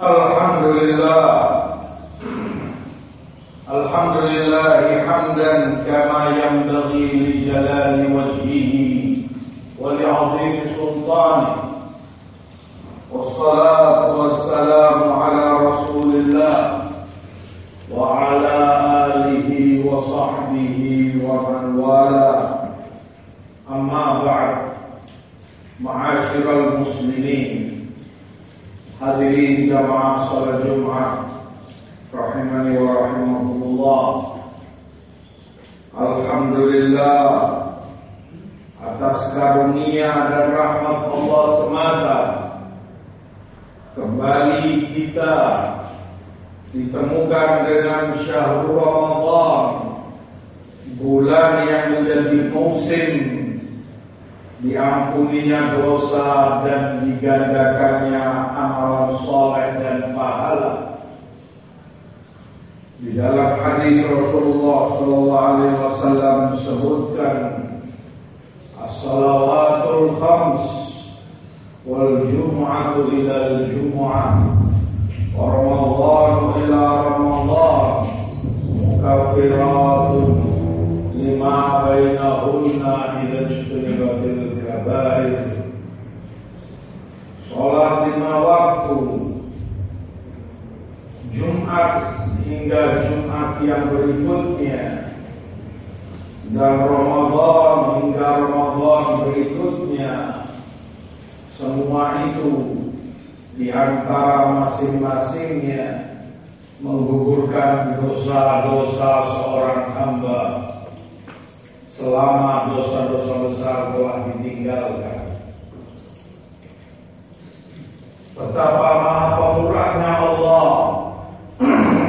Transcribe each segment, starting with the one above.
الحمد لله الحمد لله حمدا كما ينبغي لجلال وجهه ولعظيم سلطانه. والصلاة والسلام على رسول الله وعلى آله وصحبه ومن والاه. أما بعد معاشر المسلمين Hadirin jamaah salat Jumat rahimani wa rahimakumullah. Alhamdulillah atas karunia dan rahmat Allah semata kembali kita ditemukan dengan syahrul Ramadan bulan yang menjadi musim diampuninya dosa dan digandakannya amalan soleh dan pahala. Di dalam hadis Rasulullah Sallallahu Alaihi Wasallam disebutkan as-salawatul khams wal jum'atu ila al-jum'ah wa ramadhan ila ramadhan mukaffiratun lima bainahunna idza ijtanibatil kabair Sholat lima waktu. Jumat hingga Jumat yang berikutnya. Dan Ramadan hingga Ramadan berikutnya. Semua itu di antara masing-masingnya menggugurkan dosa-dosa seorang hamba. Selama dosa-dosa besar telah ditinggalkan. Betapa maha pemurahnya Allah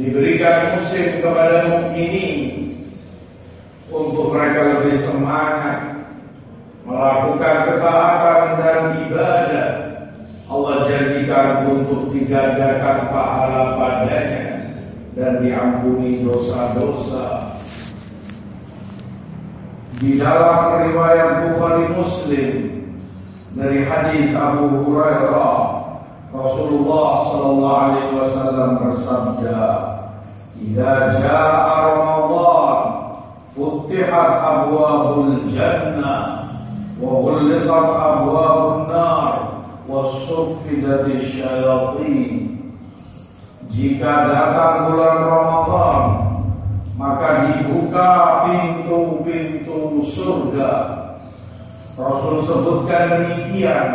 diberikan musim kepada mukminin untuk mereka lebih semangat melakukan ketaatan dan ibadah. Allah janjikan untuk digandakan pahala padanya dan diampuni dosa-dosa. Di dalam riwayat Bukhari Muslim dari hadis Abu Hurairah Rasulullah sallallahu alaihi wasallam bersabda, "Idza jaa Ramadan, futihat abwabul jannah wa ghulqat abwabun nar wa suffidat syayatin." Jika datang bulan Ramadan, maka dibuka pintu-pintu surga. Rasul sebutkan demikian,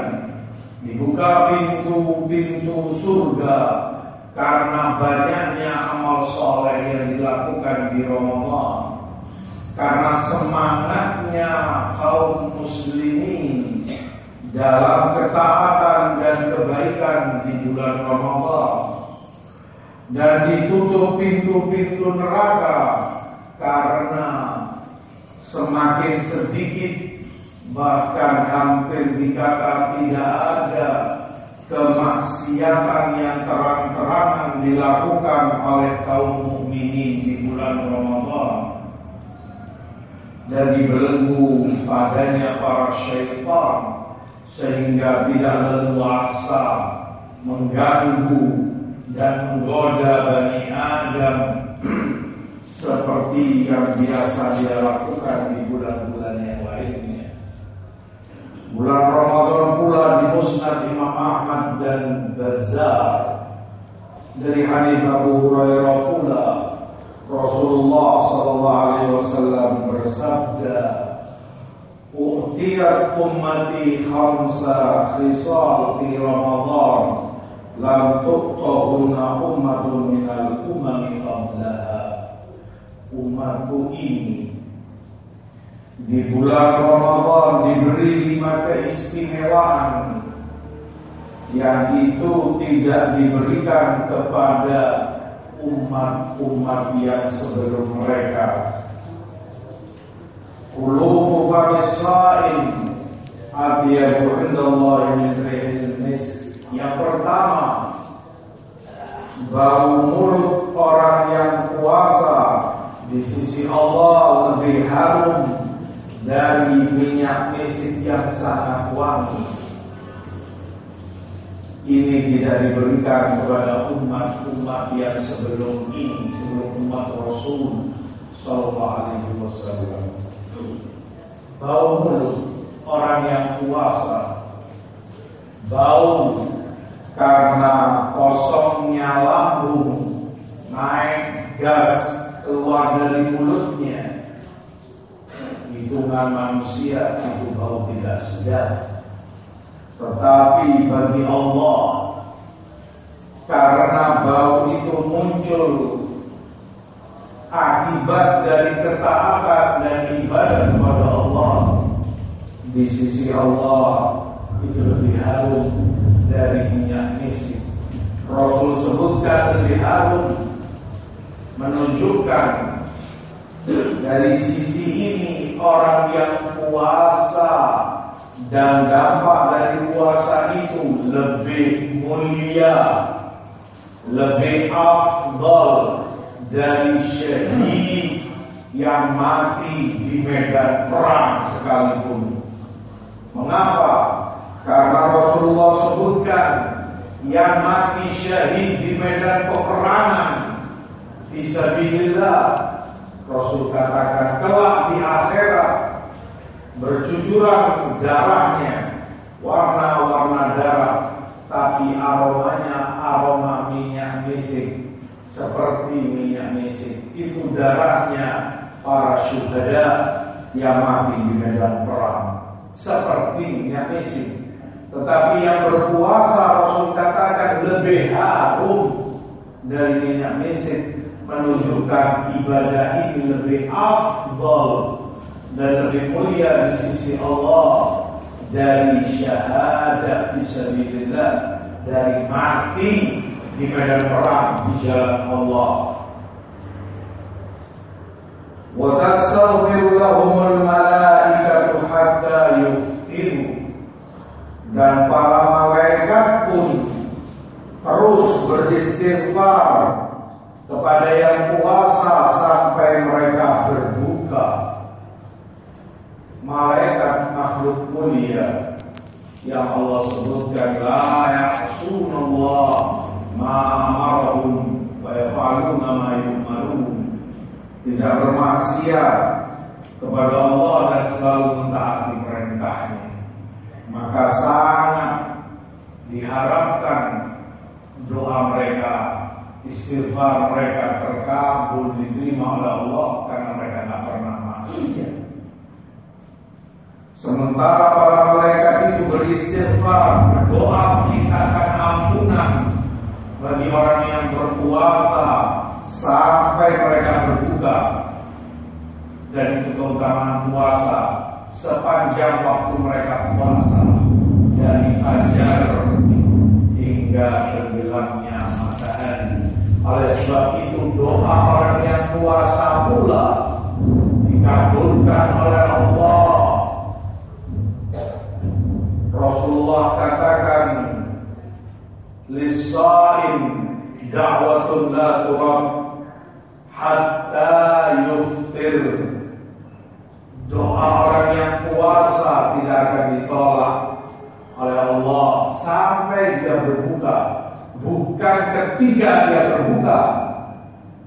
dibuka pintu-pintu surga. Karena banyaknya amal soleh yang dilakukan di Ramadan. Karena semangatnya kaum muslimin dalam ketaatan dan kebaikan di bulan Ramadan. Dan ditutup pintu-pintu neraka karena semakin sedikit bahkan hampir dikata tidak ada kemaksiatan yang terang-terangan dilakukan oleh kaum mukminin di bulan Ramadan dan dibelenggu padanya para syaitan sehingga tidak leluasa mengganggu dan menggoda Bani Adam seperti yang biasa dia lakukan di bulan-bulan yang lainnya. Bulan Ramadan pula di Musnad Imam Ahmad dan Bazar dari hadis Abu Hurairah pula Rasulullah sallallahu alaihi wasallam bersabda U'tiyat ummati khamsa khisal fi Ramadan lam tuqtahuna ummatun minal umami qablaha. Umatku ini di bulan Ramadan diberi lima keistimewaan yang itu tidak diberikan kepada umat-umat yang sebelum mereka. Qulubu famisain Abiyahu indallah min rihil misk Yang pertama Bau mulut orang yang puasa Di sisi Allah lebih harum Dari minyak misik yang sangat wangi ini tidak diberikan kepada umat-umat yang sebelum ini, sebelum umat Rasul Sallallahu Alaihi Wasallam. Bau mulut orang yang puasa, bau karena kosongnya lambung, naik gas keluar dari mulutnya. Hitungan manusia itu bau tidak sedap tetapi bagi Allah Karena bau itu muncul Akibat dari ketaatan dan ibadah kepada Allah Di sisi Allah Itu lebih harum dari minyak misik Rasul sebutkan lebih harum Menunjukkan dari sisi ini orang yang puasa dan dampak dari puasa itu lebih mulia, lebih afdal dari syahid yang mati di medan perang sekalipun. Mengapa? Karena Rasulullah sebutkan yang mati syahid di medan peperangan Fisabilillah Rasul katakan kelak di akhirat bercucuran darahnya warna-warna darah tapi aromanya aroma minyak misik seperti minyak misik itu darahnya para syuhada yang mati di medan perang. Seperti minyak misik tetapi yang berpuasa Rasul katakan lebih harum dari minyak misik menunjukkan ibadah ini lebih afdal dan lebih mulia di sisi Allah dari syahadat fisabilillah dari mati di medan perang di jalan Allah. Wa tastaghfiru lahumul malaikatu hatta yuftiru dan para malaikat pun terus beristighfar kepada yang puasa sampai mereka berbuka malaikat makhluk mulia yang Allah sebutkan la ya'sunallah ma amarahum wa yaf'aluna ma yu'marun tidak bermaksiat kepada Allah dan selalu mentaati perintahnya. Maka sangat diharapkan istighfar mereka terkabul diterima oleh Allah karena mereka tidak pernah maksiat Sementara para malaikat itu beristighfar, berdoa meningkatkan ampunan bagi orang yang berpuasa sampai mereka berbuka. Dan itu keutamaan puasa sepanjang waktu mereka puasa dari fajar hingga tenggelamnya matahari. Oleh sebab itu doa orang yang puasa pula dikabulkan oleh Allah. Rasulullah katakan Lisaim da'watun la turab Hatta yuftir Doa orang yang puasa tidak akan ditolak oleh Allah sampai dia berbuka Bukan ketika dia berbuka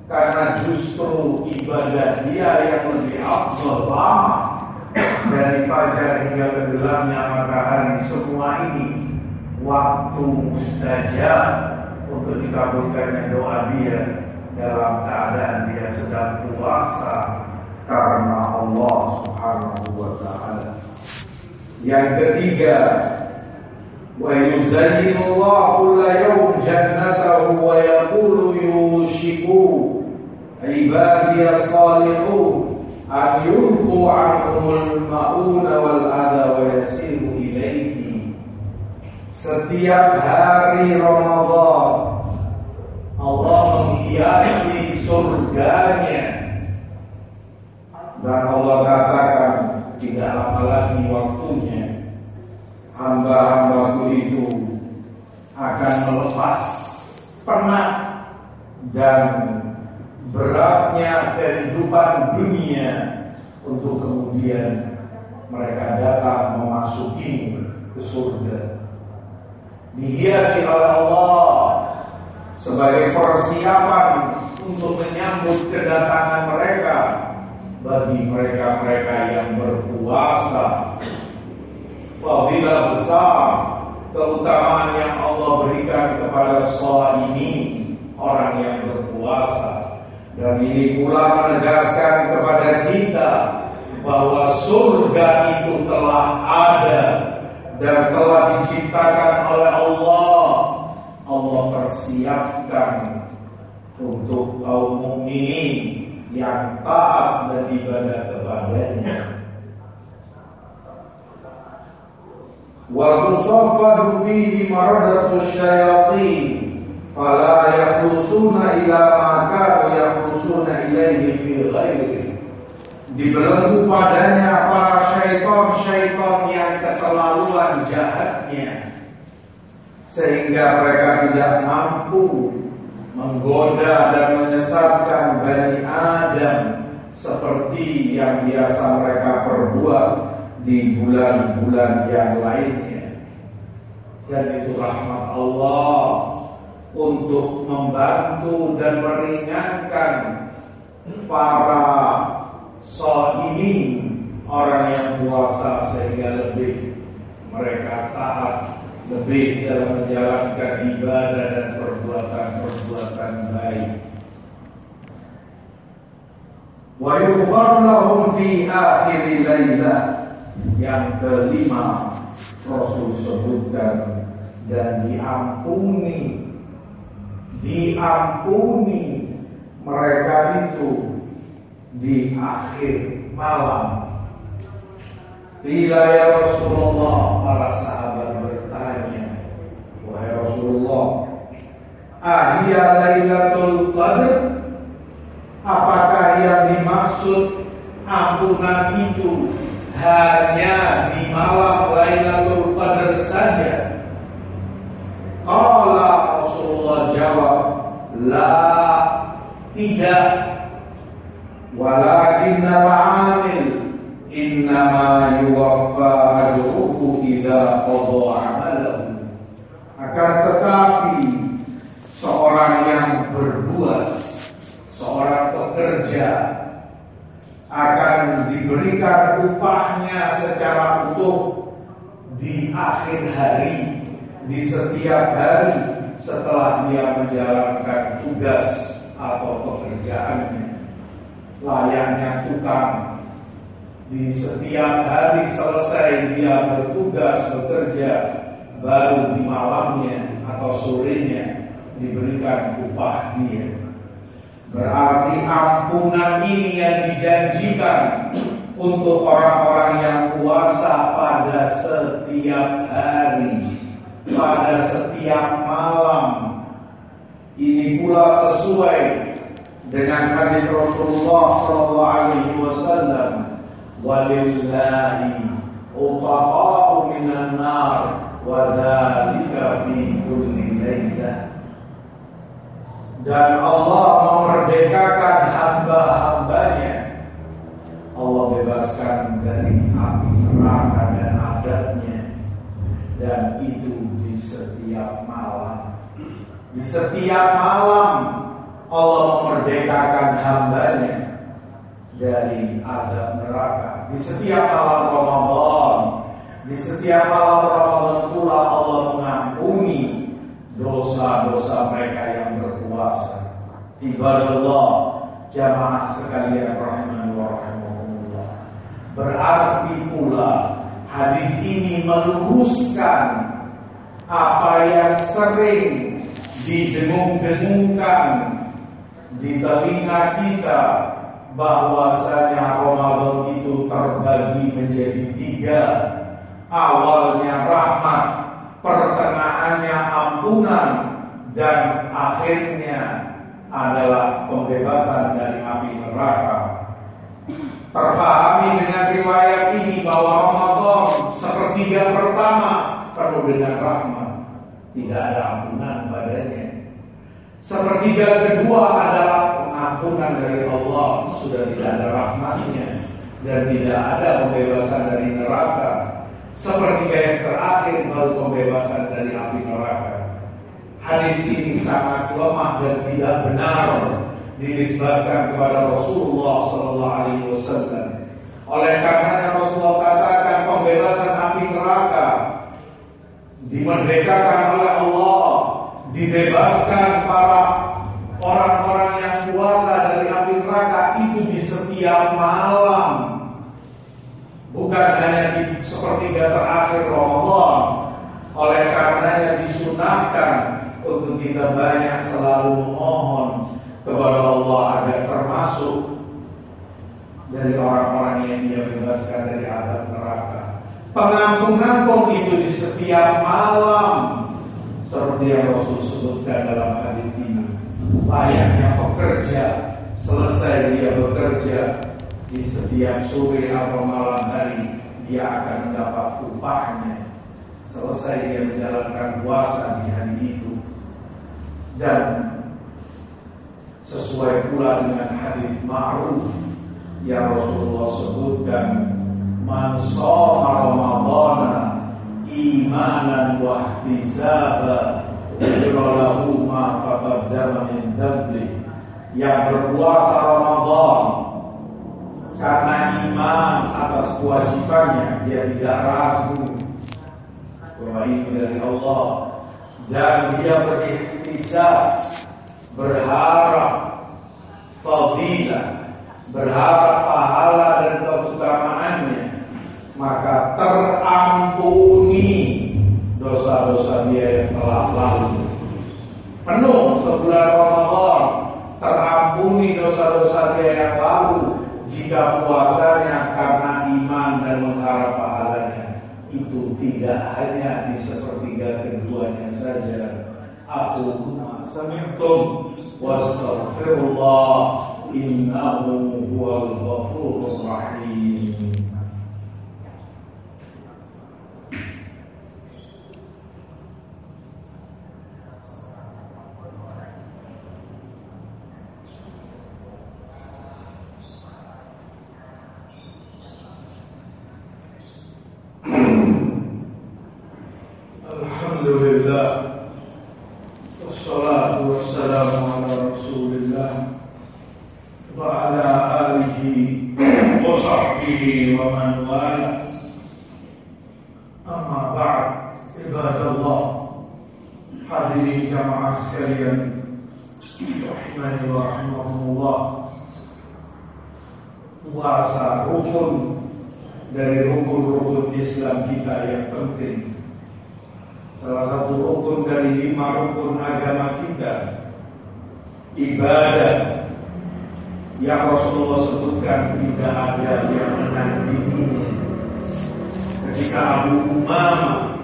Karena justru ibadah dia yang lebih lama dari fajar hingga tenggelamnya matahari semua ini waktu mustajab untuk dikabulkannya doa dia dalam keadaan dia sedang puasa karena Allah Subhanahu wa taala. Yang ketiga, jannatahu wa yaqulu yushiku ibadiyas salihun an yulqu anhumul mauna wal adha wa yasiru ilaihi setiap hari Ramadan Allah menghiasi surganya dan Allah katakan tidak lama lagi waktunya hamba-hambaku itu akan melepas penat dan beratnya kehidupan dunia untuk kemudian mereka datang memasuki ke surga. dihiasi oleh Allah sebagai persiapan untuk menyambut kedatangan mereka bagi mereka-mereka yang berpuasa. Fadilah besar keutamaan yang Allah berikan kepada sholat ini orang yang berpuasa. Dan ini pula menegaskan kepada kita bahwa surga itu telah ada dan telah diciptakan oleh Allah. Allah persiapkan untuk kaum mukminin yang taat dan ibadah kepadanya. Tusaffadu fihi maradatus syayatin fala yakhlusuna ila ma kanu yakhlusuna ilaihi fi ghairihi dibelenggu padanya para syaitan-syaitan yang keterlaluan jahatnya sehingga mereka tidak mampu menggoda dan menyesatkan Bani Adam seperti yang biasa mereka perbuat di bulan-bulan yang lainnya. Dan itu rahmat Allah untuk membantu dan meringankan para ini orang yang puasa sehingga lebih mereka taat lebih dalam menjalankan ibadah dan perbuatan-perbuatan baik. Wa yughfar lahum fi akhir lailah yang kelima Rasul sebutkan dan diampuni diampuni mereka itu di akhir malam. Bila ya Rasulullah para sahabat Wahai Rasulullah Ahya Lailatul Qadr Apakah yang dimaksud ampunan itu hanya di malam Lailatul Qadr saja? Qala Rasulullah jawab, La tidak Walakin al-amil Innama yuwaffa ajruhu idha qadha akan tetapi seorang yang berbuat, seorang pekerja akan diberikan upahnya secara utuh di akhir hari, di setiap hari setelah dia menjalankan tugas atau pekerjaannya. Layaknya tukang di setiap hari selesai dia bertugas bekerja baru di malamnya atau sorenya diberikan upah dia. Berarti ampunan ini yang dijanjikan untuk orang-orang yang puasa pada setiap hari, pada setiap malam. Ini pula sesuai dengan hadis Rasulullah sallallahu alaihi wasallam, "Walillahi utaqa'u minan nar." Wadhalika fi kulli laylah Dan Allah memerdekakan hamba-hambanya Allah bebaskan dari api neraka dan adatnya Dan itu di setiap malam Di setiap malam Allah memerdekakan hambanya dari adab neraka di setiap malam Ramadan di setiap malam Ramadan pula Allah mengampuni dosa-dosa mereka yang berpuasa. Ibadallah jamaah sekalian rahimahullah. Berarti pula hadis ini meluruskan apa yang sering didengung-dengungkan di telinga kita bahwasanya Ramadan itu terbagi menjadi tiga awalnya rahmat, pertengahannya ampunan, dan akhirnya adalah pembebasan dari api neraka. Terpahami dengan riwayat ini bahwa Ramadan sepertiga pertama penuh dengan rahmat, tidak ada ampunan padanya. Sepertiga kedua adalah pengampunan dari Allah, sudah tidak ada rahmatnya dan tidak ada pembebasan dari neraka. Seperti yang terakhir lalu pembebasan dari api neraka. Hadis ini sangat lemah dan tidak benar dinisbatkan kepada Rasulullah Sallallahu Alaihi Wasallam. Oleh karena Rasulullah katakan pembebasan api neraka dimerdekakan oleh Allah, dibebaskan para orang-orang yang puasa dari api neraka itu di setiap malam. Bukan hanya di sepertiga terakhir Ramadan. Oleh karenanya disunahkan untuk kita banyak selalu mohon kepada Allah agar termasuk dari orang-orang yang dia bebaskan dari azab neraka. Pengampunan pun itu di setiap malam seperti yang Rasul sebutkan dalam hadis ini. Layaknya pekerja selesai dia bekerja di setiap sore atau malam hari dia akan mendapat upahnya. Selesai dia menjalankan puasa di hari itu dan sesuai pula dengan hadis ma'ruf yang Rasulullah sebutkan man shoma ramadhana imanan wa ihtisaba lahu ma taqaddama min dhanbi. Yang berpuasa Ramadan karena iman atas kewajibannya dia tidak ragu. Ini dari Allah. Dan dia berikhtisab berharap fadilah, berharap pahala dan keutamaannya, maka terampuni dosa-dosa dia yang telah lalu. Penuh sebulan Ramadan, terampuni dosa-dosa dia yang lalu jika puasanya karena iman dan mengharap pahalanya. Itu tidak hanya di sepertiga keduanya saja. Aku سمعتم واستغفر الله إنه هو الغفور الرحيم. Islam kita yang penting. Salah satu rukun dari lima rukun agama kita Ibadah Yang Rasulullah sebutkan tidak ada yang menandinginya. Ketika Abu Umama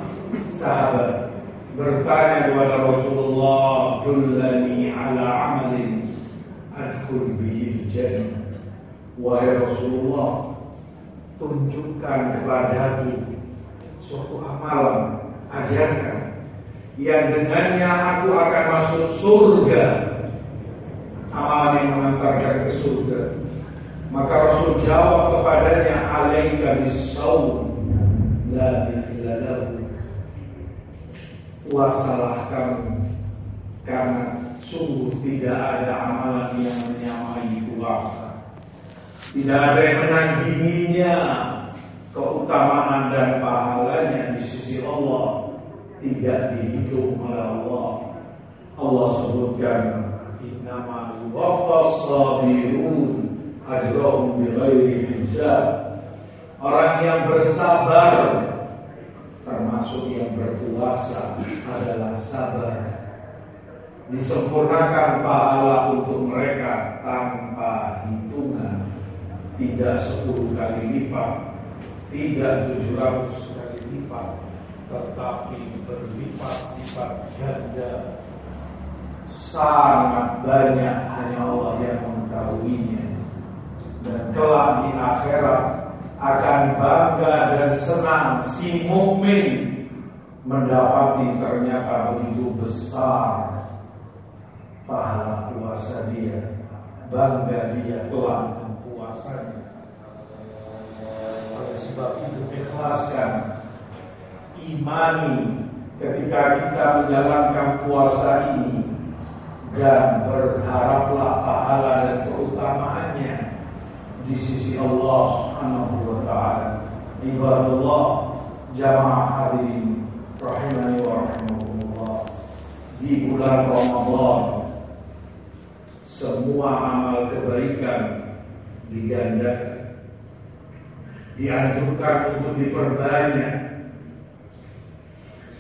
Sahabat Bertanya kepada Rasulullah Dullani ala amalin Adkhul bihil jannah. Wahai Rasulullah Tunjukkan kepadaku Suatu amalan ajarkan. Yang dengannya aku akan masuk surga. Amalan yang mengantarkan ke surga. Maka Rasul jawab kepadanya alaika bisawm la bifilalahu puasalah kamu karena sungguh tidak ada amalan yang menyamai puasa. Tidak ada yang menandinginya keutamaan dan pahalanya di sisi Allah tidak dihitung oleh Allah. Allah sebutkan innama yuwaffas sabirun ajrahum bighairi hisab. Orang yang bersabar termasuk yang berpuasa adalah sabar. Disempurnakan pahala untuk mereka tanpa hitungan. Tidak sepuluh kali lipat, tidak tujuh ratus kali lipat, tetapi berlipat-lipat ganda. Sangat banyak hanya Allah yang mengetahuinya. Dan kelak di akhirat akan bangga dan senang si mukmin mendapati ternyata begitu besar pahala puasa dia. Bangga dia telah mempuasanya oleh sebab itu ikhlaskan imani ketika kita menjalankan puasa ini dan berharaplah pahala dan keutamaannya di sisi Allah Subhanahu wa taala. Ibadallah jamaah hadirin rahimani wa rahimakumullah. Di bulan Ramadan semua amal kebaikan digandakan. Dianjurkan untuk diperbanyak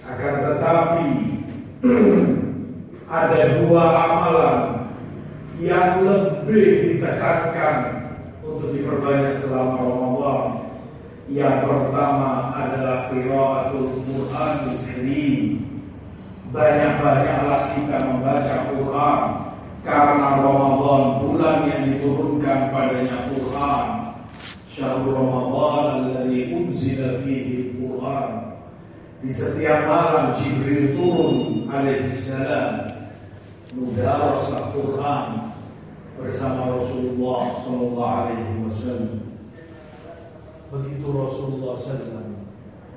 akan tetapi ada dua amalan yang lebih ditekankan untuk diperbanyak selama Ramadan. Yang pertama adalah qiraatul Quran Karim. Banyak-banyaklah kita membaca Quran karena Ramadan bulan yang diturunkan padanya Quran. Syahrul Ramadan alladzi unzila fihi Quran di setiap malam Jibril turun alaihissalam Al-Quran bersama Rasulullah Sallallahu Alaihi Wasallam. Begitu Rasulullah Sallam,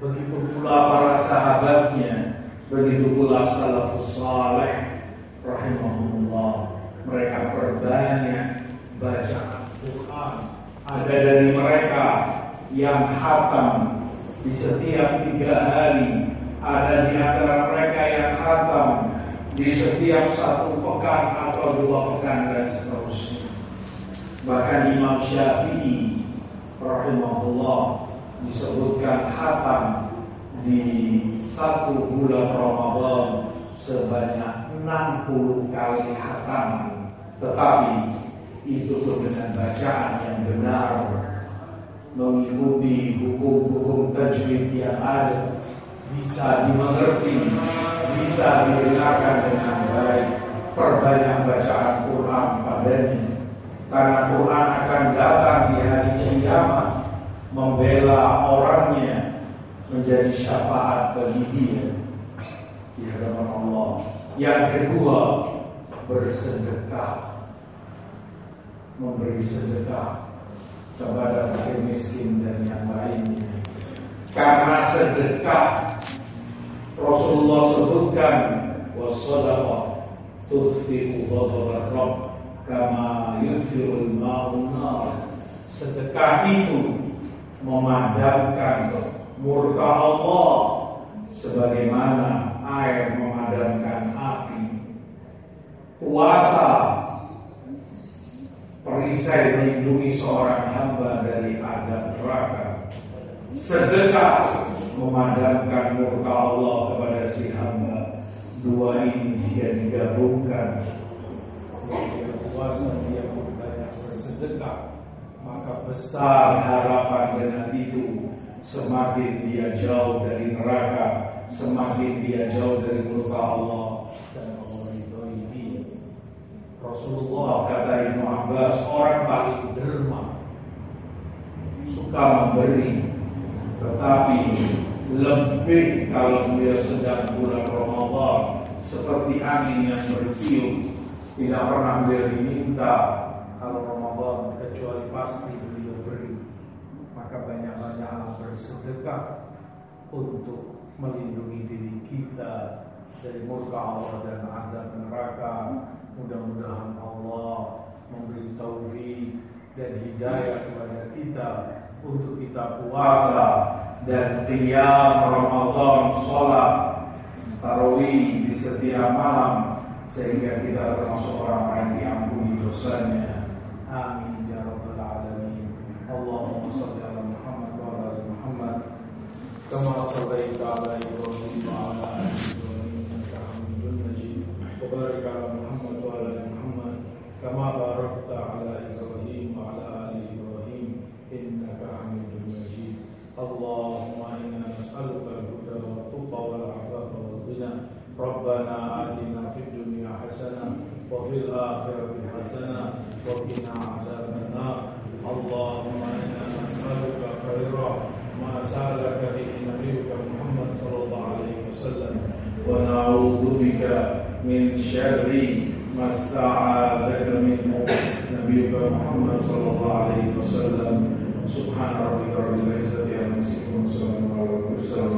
begitu pula para sahabatnya, begitu pula salafus saleh rahimahullah. Mereka perbanyak baca Al-Quran. Ada dari mereka yang hatam di setiap tiga hari ada di antara mereka yang khatam di setiap satu pekan atau dua pekan dan seterusnya. Bahkan Imam Syafi'i rahimahullah disebutkan khatam di satu bulan Ramadan sebanyak 60 kali khatam. Tetapi itu dengan bacaan yang benar mengikuti hukum-hukum tajwid yang ada bisa dimengerti, bisa didengarkan dengan baik. Perbanyak bacaan Quran padanya. Karena Quran akan datang di hari kiamat membela orangnya menjadi syafaat bagi dia di hadapan Allah. Yang kedua, bersedekah. Memberi sedekah kepada fakir miskin dan yang lainnya. Karena sedekah Rasulullah sebutkan wasadaqah tudfi'u ghadab rabb kama yudfi'ul Sedekah itu memadamkan murka Allah sebagaimana air memadamkan api. Puasa perisai melindungi seorang hamba dari adab neraka. Sedekah memadamkan murka Allah kepada si hamba. Dua ini jika digabungkan, dia puasa dia banyak bersedekah, maka besar harapan dengan itu. Semakin dia jauh dari neraka, semakin dia jauh dari murka Allah dan Allah itu Rasulullah kata Ibnu Abbas orang paling derma. Suka memberi tetapi lebih kalau dia sedang bulan Ramadan seperti angin yang bertiup. Tidak pernah beliau diminta kalau Ramadan kecuali pasti beliau beri. Maka banyak-banyak bersedekah untuk melindungi diri kita dari murka Allah dan azab neraka Mudah-mudahan Allah memberi taufik dan hidayah kepada kita untuk kita puasa dan qiyam Ramadan sholat tarawih di setiap malam sehingga kita termasuk orang yang diampuni dosanya. Amin ya rabbal alamin. Allahumma shalli ala Muhammad wa ala Muhammad kama shallaita ala Ibrahim wa ala ali Ibrahim innaka Hamidum Majid. Wa barik ala كما باركت على إبراهيم وعلى آل إبراهيم إنك حميد مجيد. اللهم إنا نسألك الهدى والتقى والعفاف والغنى. ربنا آتنا في الدنيا حسنة وفي الآخرة حسنة وقنا عذاب النار. اللهم إنا نسألك خير ما سألك به نبيك محمد صلى الله عليه وسلم. ونعوذ بك من شر ما استعاذك منه نبيك محمد صلى الله عليه وسلم. سبحان ربك رب العزة عما يصفون وسلام على المرسلين.